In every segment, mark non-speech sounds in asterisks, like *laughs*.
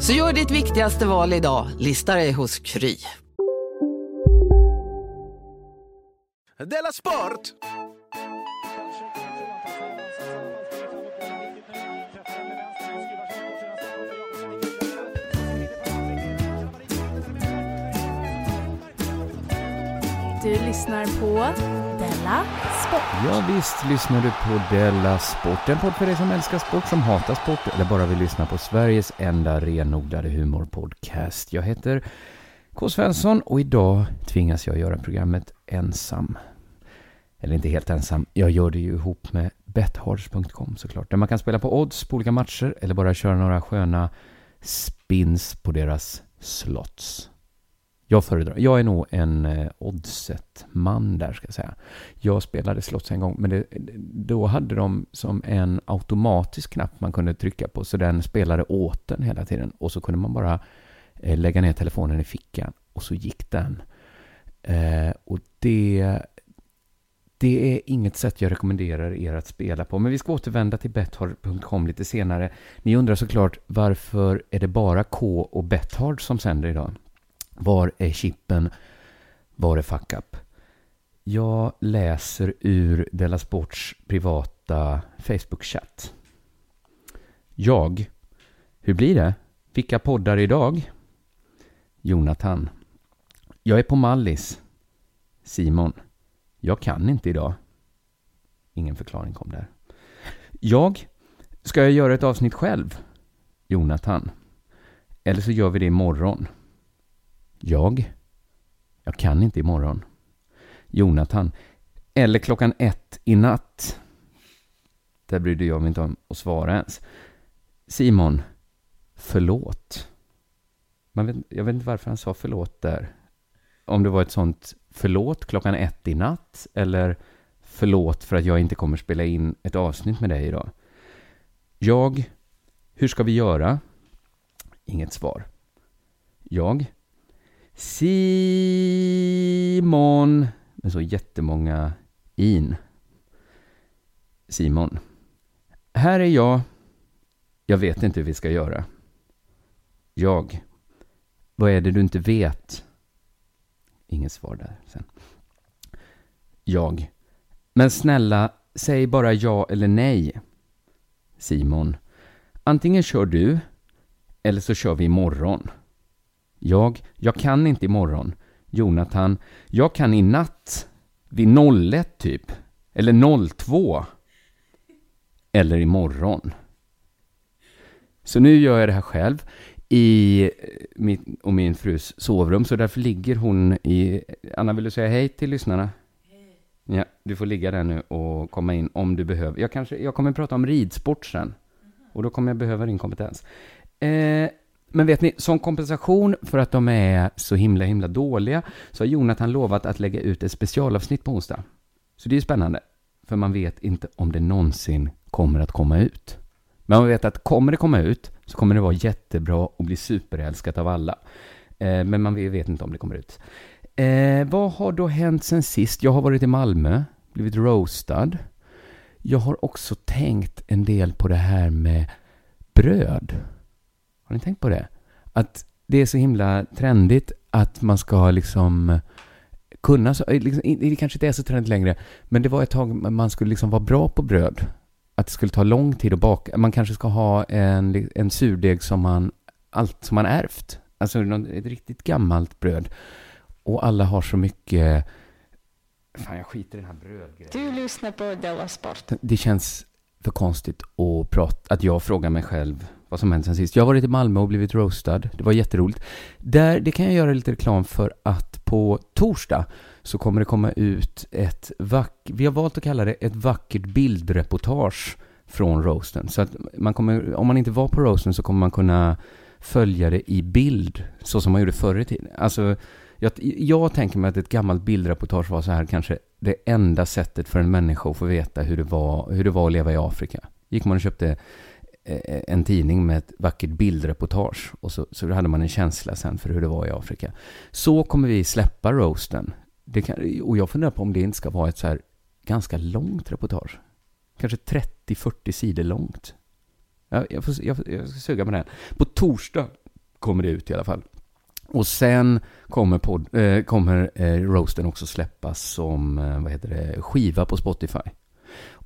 Så gör ditt viktigaste val idag, lista dig hos Kry. Della Sport! Du lyssnar på Della Sport. Ja, visst lyssnar du på Della Sport. En podd för dig som älskar sport, som hatar sport eller bara vill lyssna på Sveriges enda renodlade humorpodcast. Jag heter K. Svensson och idag tvingas jag göra programmet ensam. Eller inte helt ensam, jag gör det ju ihop med bethards.com såklart. Där man kan spela på odds på olika matcher eller bara köra några sköna spins på deras slots. Jag föredrar, jag är nog en eh, oddset-man där ska jag säga. Jag spelade slots en gång, men det, då hade de som en automatisk knapp man kunde trycka på, så den spelade åt den hela tiden. Och så kunde man bara eh, lägga ner telefonen i fickan och så gick den. Eh, och det, det är inget sätt jag rekommenderar er att spela på. Men vi ska återvända till bethard.com lite senare. Ni undrar såklart varför är det bara K och Bethard som sänder idag? Var är chippen? Var är fuck up? Jag läser ur Della Sports privata Facebook-chatt. Jag. Hur blir det? Vilka poddar idag? Jonathan. Jag är på Mallis. Simon. Jag kan inte idag. Ingen förklaring kom där. Jag. Ska jag göra ett avsnitt själv? Jonathan. Eller så gör vi det imorgon. Jag? Jag kan inte imorgon. Jonathan. Eller klockan ett i natt. Där brydde jag mig inte om att svara ens. Simon. Förlåt. Man vet, jag vet inte varför han sa förlåt där. Om det var ett sånt förlåt klockan ett i natt eller förlåt för att jag inte kommer spela in ett avsnitt med dig idag. Jag. Hur ska vi göra? Inget svar. Jag. Simon. Med så jättemånga in. Simon. Här är jag. Jag vet inte hur vi ska göra. Jag. Vad är det du inte vet? Inget svar där sen. Jag. Men snälla, säg bara ja eller nej. Simon. Antingen kör du, eller så kör vi imorgon. Jag, jag kan inte imorgon. Jonathan, jag kan i natt. Vid 01 typ. Eller 02. Eller imorgon. Så nu gör jag det här själv i min och min frus sovrum, så därför ligger hon i... Anna, vill du säga hej till lyssnarna? Ja, du får ligga där nu och komma in om du behöver. Jag, kanske, jag kommer prata om ridsport sen. Och då kommer jag behöva din kompetens. Eh, men vet ni, som kompensation för att de är så himla, himla dåliga så har Jonathan lovat att lägga ut ett specialavsnitt på onsdag. Så det är ju spännande, för man vet inte om det någonsin kommer att komma ut. Men man vet att kommer det komma ut så kommer det vara jättebra och bli superälskat av alla. Eh, men man vet inte om det kommer ut. Eh, vad har då hänt sen sist? Jag har varit i Malmö, blivit roastad. Jag har också tänkt en del på det här med bröd. Har ni tänkt på det? Att det är så himla trendigt att man ska liksom kunna, liksom, det kanske inte är så trendigt längre, men det var ett tag man skulle liksom vara bra på bröd. Att det skulle ta lång tid att baka. Man kanske ska ha en, en surdeg som man, allt som man ärvt. Alltså ett riktigt gammalt bröd. och alla har så mycket... Fan, jag skiter i den här brödgrejen. Du lyssnar på Della Sport. Det känns för konstigt att, prata, att jag frågar mig själv vad som hänt sen sist. Jag har varit i Malmö och blivit roastad. Det var jätteroligt. Där, det kan jag göra lite reklam för att på torsdag så kommer det komma ut ett vackert, vi har valt att kalla det ett vackert bildreportage från roasten. Så att man kommer, om man inte var på roasten så kommer man kunna följa det i bild, så som man gjorde förr i tiden. Alltså, jag, jag tänker mig att ett gammalt bildreportage var så här kanske det enda sättet för en människa att få veta hur det var, hur det var att leva i Afrika. Gick man och köpte Eh, en tidning med ett vackert bildreportage och så, så hade man en känsla sen för hur det var i Afrika. Så kommer vi släppa roasten. Det kan, och jag funderar på om det inte ska vara ett så här ganska långt reportage. Kanske 30-40 sidor långt. Jag, jag, får, jag, jag ska suga med den. På torsdag kommer det ut i alla fall. Och sen kommer, pod, eh, kommer eh, roasten också släppas som eh, vad heter det, skiva på Spotify.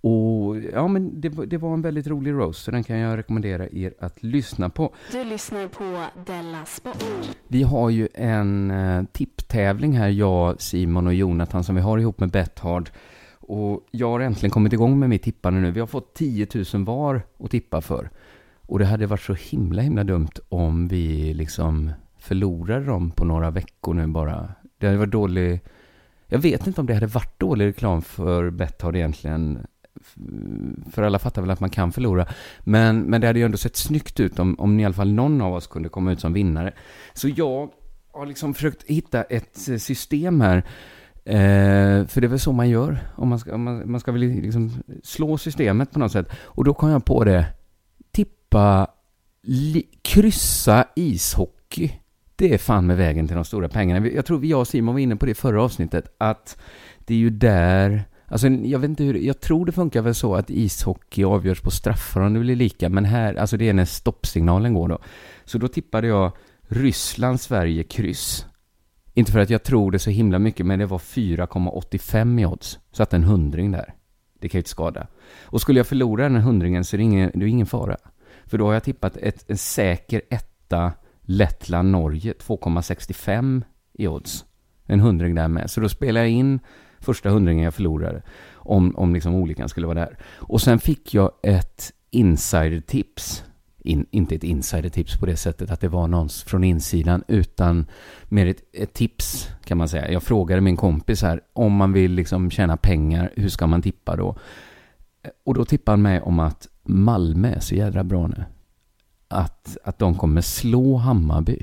Och ja, men det, det, var en väldigt rolig roast, så den kan jag rekommendera er att lyssna på. Du lyssnar på Della Sport. Vi har ju en eh, tipptävling här, jag, Simon och Jonathan, som vi har ihop med Bethard. Och jag har äntligen kommit igång med mitt tippande nu. Vi har fått 10 000 var att tippa för. Och det hade varit så himla himla dumt om vi liksom förlorade dem på några veckor nu bara. Det hade varit dålig... Jag vet inte om det hade varit dålig reklam för Betthard egentligen. För alla fattar väl att man kan förlora. Men, men det hade ju ändå sett snyggt ut om, om i alla fall någon av oss kunde komma ut som vinnare. Så jag har liksom försökt hitta ett eh, system här. Eh, för det är väl så man gör. Om man ska, om man, man ska väl liksom slå systemet på något sätt. Och då kom jag på det. Tippa, li, kryssa ishockey det är fan med vägen till de stora pengarna. Jag tror jag och Simon var inne på det i förra avsnittet, att det är ju där Alltså, jag vet inte hur, jag tror det funkar väl så att ishockey avgörs på straffar om det blir lika, men här, alltså det är när stoppsignalen går då. Så då tippade jag Ryssland, Sverige, kryss. Inte för att jag tror det så himla mycket, men det var 4,85 i odds. Så att en hundring där. Det kan ju inte skada. Och skulle jag förlora den hundringen så är det ingen, det är ingen fara. För då har jag tippat ett, en säker etta Lettland-Norge 2,65 i odds. En hundring där med. Så då spelade jag in första hundringen jag förlorade. Om, om liksom olyckan skulle vara där. Och sen fick jag ett insider-tips. In, inte ett insider-tips på det sättet att det var någon från insidan, utan mer ett, ett, tips kan man säga. Jag frågade min kompis här, om man vill liksom tjäna pengar, hur ska man tippa då? Och då tippade han mig om att Malmö är så jädra bra nu att, att de kommer slå Hammarby.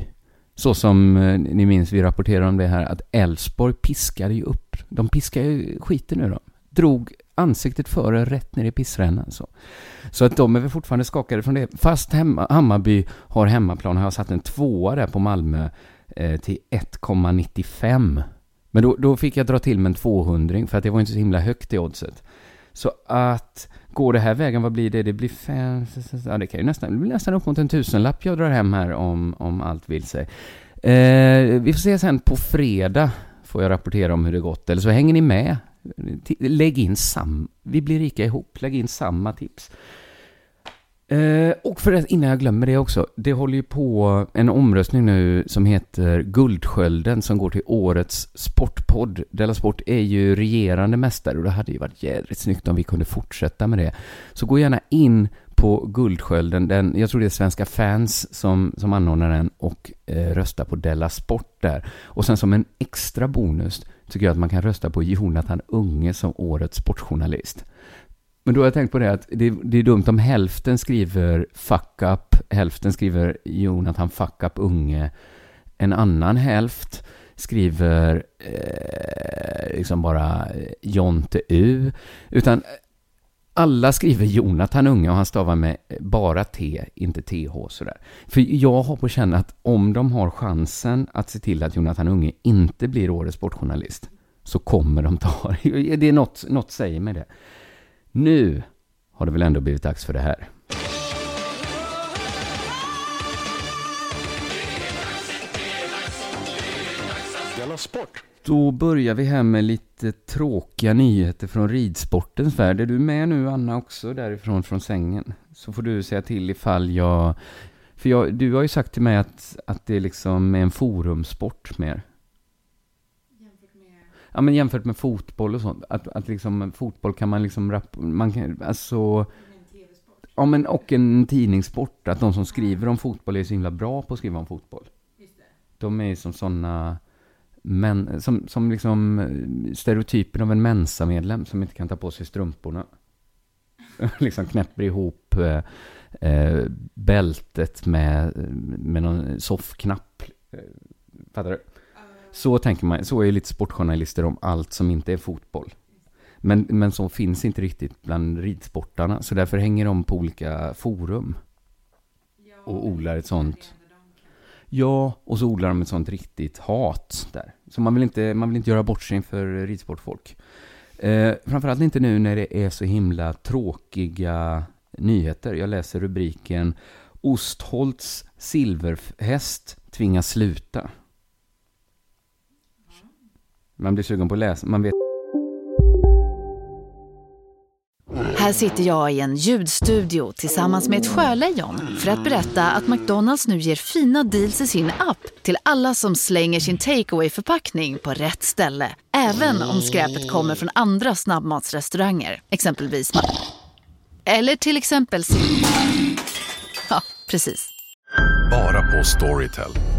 Så som eh, ni minns, vi rapporterade om det här, att Elfsborg piskade ju upp. De piskade ju skiten nu dem. Drog ansiktet före rätt ner i pissrännan. Så. så att de är väl fortfarande skakade från det. Fast hemma, Hammarby har hemmaplan har jag satt en tvåa där på Malmö eh, till 1,95. Men då, då fick jag dra till med en 200 för att det var inte så himla högt i oddset. Så att Går det här vägen, vad blir det? Det blir fem... Ja, det kan ju nästan, det blir nästan upp mot en tusenlapp jag drar hem här om, om allt vill sig. Eh, vi får se sen på fredag, får jag rapportera om hur det gått. Eller så hänger ni med. Lägg in sam... Vi blir rika ihop. Lägg in samma tips. Eh, och för det, innan jag glömmer det också, det håller ju på en omröstning nu som heter Guldskölden som går till årets sportpodd. Della Sport är ju regerande mästare och det hade ju varit jädrigt snyggt om vi kunde fortsätta med det. Så gå gärna in på Guldskölden, den, jag tror det är Svenska fans som, som anordnar den och eh, rösta på Della Sport där. Och sen som en extra bonus tycker jag att man kan rösta på Jonathan Unge som årets sportjournalist. Men då har jag tänkt på det att det, det, är dumt om hälften skriver fuck up, hälften skriver Jonathan fuck up unge, en annan hälft skriver eh, liksom bara eh, Jonte U. Utan eh, alla skriver Jonathan Unge och han stavar med eh, bara T, inte TH sådär. För jag har på känn att om de har chansen att se till att Jonathan Unge inte blir årets sportjournalist så kommer de ta det. *laughs* Det är något, något säger mig det. Nu har det väl ändå blivit dags för det här. Sport. Då börjar vi här med lite tråkiga nyheter från ridsportens värld. Är du med nu Anna också därifrån från sängen? Så får du säga till ifall jag... För jag, du har ju sagt till mig att, att det liksom är en forumsport mer ja men jämfört med fotboll och sånt, att, att liksom fotboll kan man liksom, rapp, man kan, alltså, ja men och en tidningssport, att de som skriver om fotboll är så himla bra på att skriva om fotboll. De är som sådana, men, som, som liksom stereotypen av en Mensa-medlem som inte kan ta på sig strumporna. *laughs* liksom knäpper ihop eh, eh, bältet med, med någon soffknapp. Eh, Fattar du? Så tänker man, så är lite sportjournalister om allt som inte är fotboll. Men, men så finns inte riktigt bland ridsportarna, så därför hänger de på olika forum. Och odlar ett sånt. Ja, och så odlar de ett sånt riktigt hat där. Så man vill inte, man vill inte göra bort sig inför ridsportfolk. Eh, framförallt inte nu när det är så himla tråkiga nyheter. Jag läser rubriken Ostholts silverhäst tvingas sluta. Man blir sugen på att läsa. Man vet Här sitter jag i en ljudstudio tillsammans med ett sjölejon för att berätta att McDonalds nu ger fina deals i sin app till alla som slänger sin takeaway förpackning på rätt ställe. Även om skräpet kommer från andra snabbmatsrestauranger, exempelvis Eller till exempel Ja, precis. Bara på Storytel.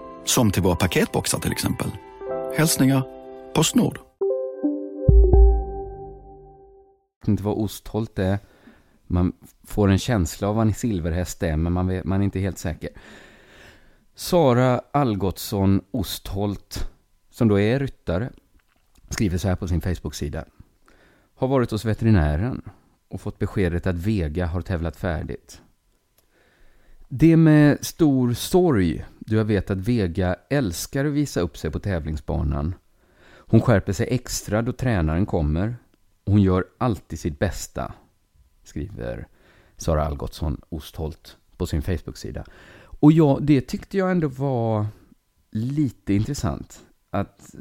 Som till våra paketboxar till exempel. Hälsningar Postnord. Jag vet inte vad ostholt är. Man får en känsla av vad en silverhäst är, men man, vet, man är inte helt säker. Sara Algotsson Ostholt, som då är ryttare, skriver så här på sin Facebook-sida. Har varit hos veterinären och fått beskedet att Vega har tävlat färdigt. Det med stor sorg, du har vet att Vega älskar att visa upp sig på tävlingsbanan. Hon skärper sig extra då tränaren kommer. Hon gör alltid sitt bästa, skriver Sara Algotsson Ostholt på sin Facebook-sida. Och ja, det tyckte jag ändå var lite intressant. Att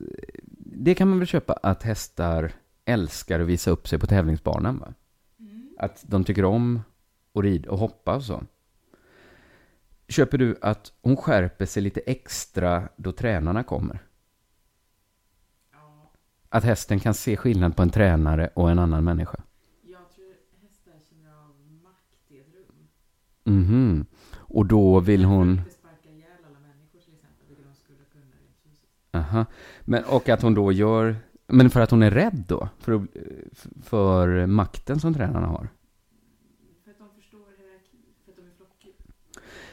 det kan man väl köpa att hästar älskar att visa upp sig på tävlingsbanan. Va? Att de tycker om att rida och hoppa och så. Köper du att hon skärper sig lite extra då tränarna kommer? Att hästen kan se skillnad på en tränare och en annan människa? Jag tror hästar känner av makt i ett rum. Mhm. Och då vill hon... Aha. Men, och att hon då gör... Men för att hon är rädd då? För, för makten som tränarna har? För att de förstår hierarki, för att de är flockdjur.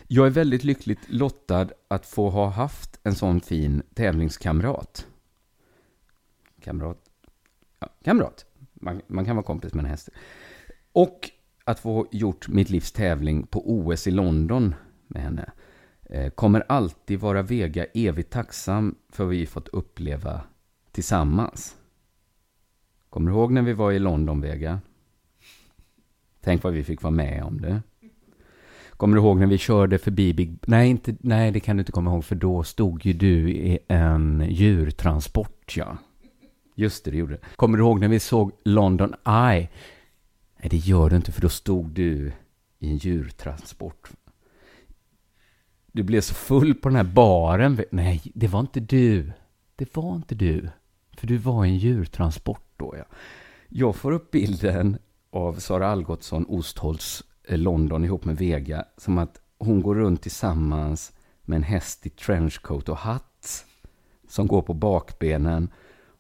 Jag är väldigt lyckligt lottad att få ha haft en sån fin tävlingskamrat. Kamrat? Ja, kamrat. Man, man kan vara kompis med en häst. Och att få gjort mitt livs tävling på OS i London med henne. Eh, kommer alltid vara Vega evigt tacksam för vad vi fått uppleva tillsammans. Kommer du ihåg när vi var i London, Vega? Tänk vad vi fick vara med om det. Kommer du ihåg när vi körde förbi Big... Nej, inte, nej, det kan du inte komma ihåg, för då stod ju du i en djurtransport, ja. Just det, det gjorde du. Kommer du ihåg när vi såg London Eye? Nej, det gör du inte, för då stod du i en djurtransport. Du blev så full på den här baren. Nej, det var inte du. Det var inte du. För du var i en djurtransport då, ja. Jag får upp bilden av Sara Algotsson Ostholts Eh, London ihop med Vega. Som att hon går runt tillsammans med en häst i trenchcoat och hatt. Som går på bakbenen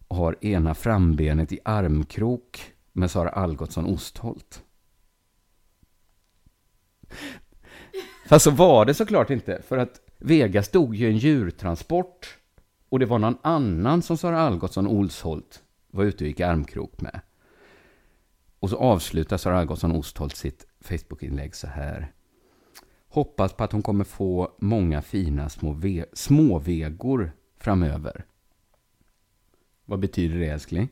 och har ena frambenet i armkrok med Sara Algotsson Ostholt. Fast så var det såklart inte, för att Vega stod ju i en djurtransport och det var någon annan som Sara Algotsson Olsholt var ute och gick i armkrok med. Och så avslutar Sara Algotsson Ostholt sitt Facebook-inlägg så här. Hoppas på att hon kommer få många fina små ve- småvegor framöver. Vad betyder det älskling?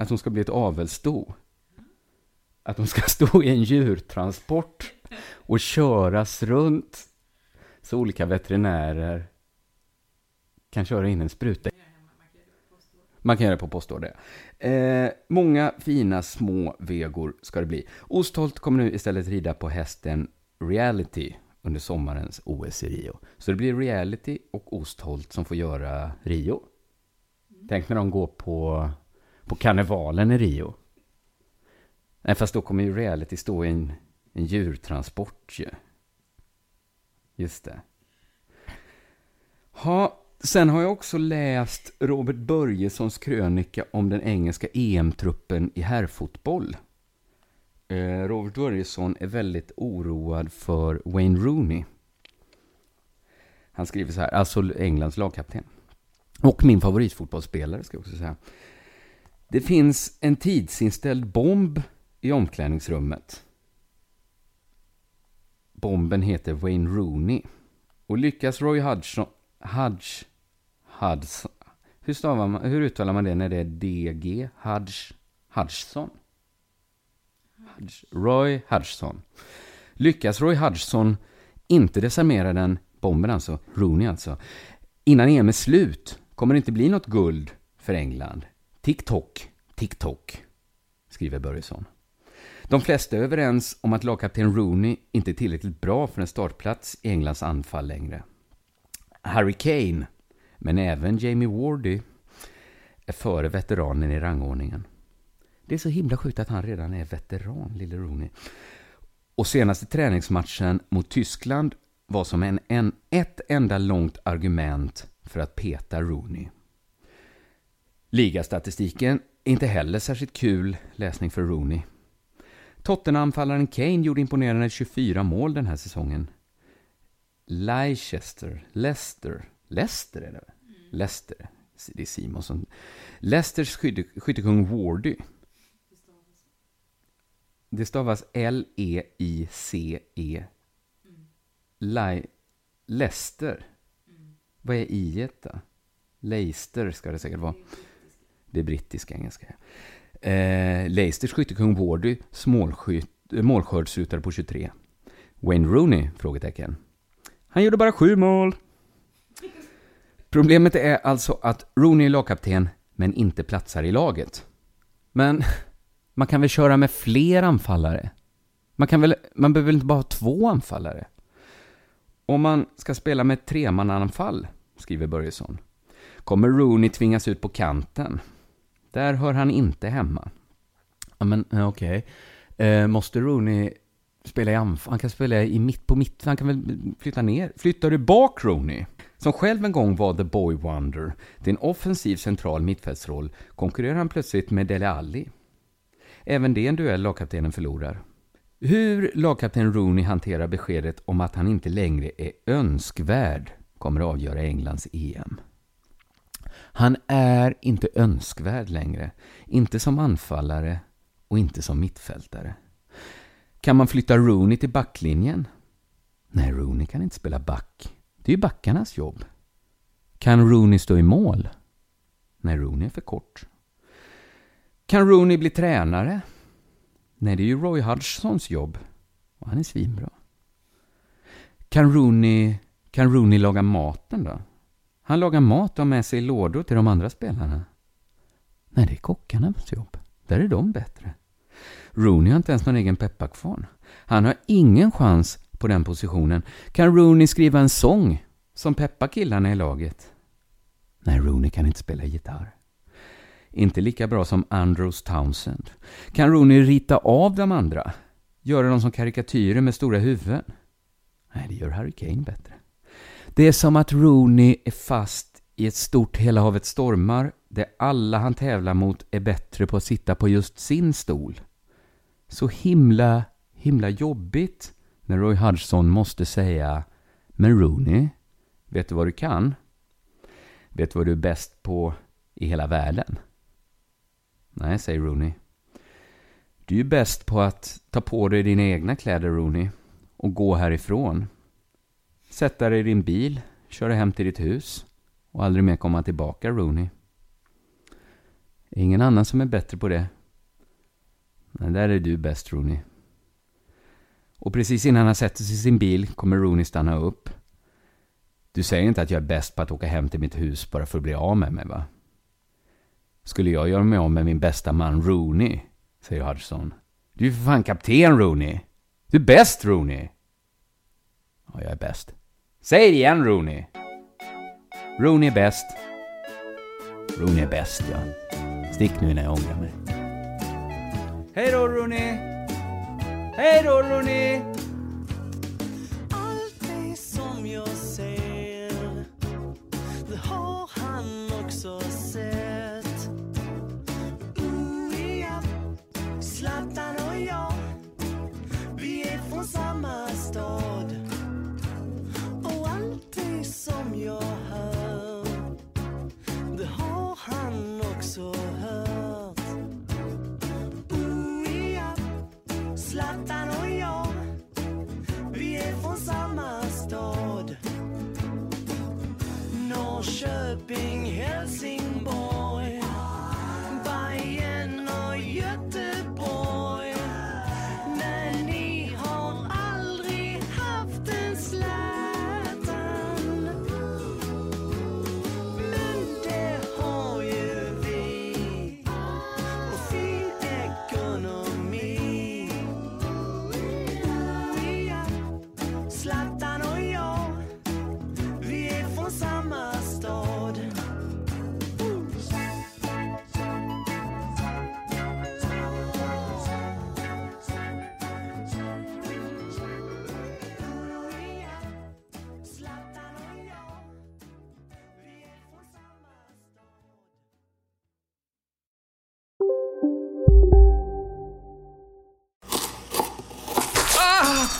att hon ska bli ett avelssto. Att hon ska *laughs* stå i en djurtransport och köras runt så olika veterinärer kan köra in en spruta. Man kan göra det på postorder. Eh, många fina små vegor ska det bli. Ostholt kommer nu istället rida på hästen Reality under sommarens OS i Rio. Så det blir Reality och Ostholt som får göra Rio. Tänk när de går på, på karnevalen i Rio. Nej, fast då kommer ju Reality stå i en, en djurtransport ju. Just det. Ha, sen har jag också läst Robert Börjessons krönika om den engelska EM-truppen i herrfotboll. Eh, Robert Börjesson är väldigt oroad för Wayne Rooney. Han skriver så här, alltså Englands lagkapten. Och min favoritfotbollsspelare, ska jag också säga. Det finns en tidsinställd bomb i omklädningsrummet. Bomben heter Wayne Rooney. Och lyckas Roy Hodgson... Hodge... Hudson... Hur, stavar man, hur uttalar man det när det är DG? Hudge... Hudgson? Hudge, Roy Hudgson. Lyckas Roy Hudgson inte desarmera den, bomben alltså, Rooney alltså, innan EM är slut kommer det inte bli något guld för England. TikTok, TikTok, skriver Börjesson. De flesta är överens om att lagkapten Rooney inte är tillräckligt bra för en startplats i Englands anfall längre. Harry Kane, men även Jamie Wardy, är före veteranen i rangordningen. Det är så himla sjukt att han redan är veteran, lille Rooney. Och senaste träningsmatchen mot Tyskland var som en, en, ett enda långt argument för att peta Rooney. Ligastatistiken är inte heller särskilt kul läsning för Rooney. Tottenham-anfallaren Kane gjorde imponerande 24 mål den här säsongen. Leicester, Leicester, Leicester är det väl? Leicester, det är Simonsson. Leicesters skytte, skyttekung Wardy. Det stavas L-E-I-C-E. Leicester. Vad är i då? Leicester ska det säkert vara. Det är brittisk engelska. Eh, Leicesters skyttekung Wardy, eh, målskördsrutare på 23. Wayne Rooney? Frågetecken. Han gjorde bara sju mål. Problemet är alltså att Rooney är lagkapten, men inte platsar i laget. Men *laughs* man kan väl köra med fler anfallare? Man, kan väl, man behöver väl inte bara ha två anfallare? Om man ska spela med tremannanfall, tremananfall, skriver Börjesson, kommer Rooney tvingas ut på kanten. Där hör han inte hemma. Ja, men eh, okej. Okay. Eh, måste Rooney spela i anfall? Han kan spela i mitt på mitt. Han kan väl flytta ner? Flyttar du bak Rooney? Som själv en gång var the boy wonder. till en offensiv central mittfältsroll. Konkurrerar han plötsligt med Dele Alli. Även det är en duell lagkaptenen förlorar. Hur lagkapten Rooney hanterar beskedet om att han inte längre är önskvärd kommer att avgöra Englands EM. Han är inte önskvärd längre. Inte som anfallare och inte som mittfältare. Kan man flytta Rooney till backlinjen? Nej, Rooney kan inte spela back. Det är ju backarnas jobb. Kan Rooney stå i mål? Nej, Rooney är för kort. Kan Rooney bli tränare? Nej, det är ju Roy Hodgsons jobb. Och han är svinbra. Kan Rooney, kan Rooney laga maten då? Han lagar mat och har med sig lådor till de andra spelarna. Nej, det är kockarnas jobb. Där är de bättre. Rooney har inte ens någon egen pepparkvarn. Han har ingen chans på den positionen. Kan Rooney skriva en sång som peppar killarna i laget? Nej, Rooney kan inte spela gitarr. Inte lika bra som Andrews Townsend. Kan Rooney rita av de andra? Göra dem som karikatyrer med stora huvuden? Nej, det gör Harry Kane bättre. Det är som att Rooney är fast i ett stort Hela havet stormar där alla han tävlar mot är bättre på att sitta på just sin stol. Så himla, himla jobbigt när Roy Hodgson måste säga Men Rooney, vet du vad du kan? Vet du vad du är bäst på i hela världen? Nej, säger Rooney. Du är bäst på att ta på dig dina egna kläder, Rooney, och gå härifrån. Sätta dig i din bil, köra hem till ditt hus och aldrig mer komma tillbaka, Rooney. Ingen annan som är bättre på det. Men där är du bäst, Rooney. Och precis innan han sätter sig i sin bil kommer Rooney stanna upp. Du säger inte att jag är bäst på att åka hem till mitt hus bara för att bli av med mig, va? Skulle jag göra mig av med min bästa man Rooney? Säger Hudson. Du är för fan kapten Rooney. Du är bäst Rooney. Ja, jag är bäst. Säg det igen Rooney. Rooney är bäst. Rooney är bäst, ja. Stick nu när jag ångrar mig. Hej då Rooney! Hej då Ronny! Allt det som jag ser Det har han också sett Ooh, ja. Zlatan och jag Vi är från samma stad Och allt det som jag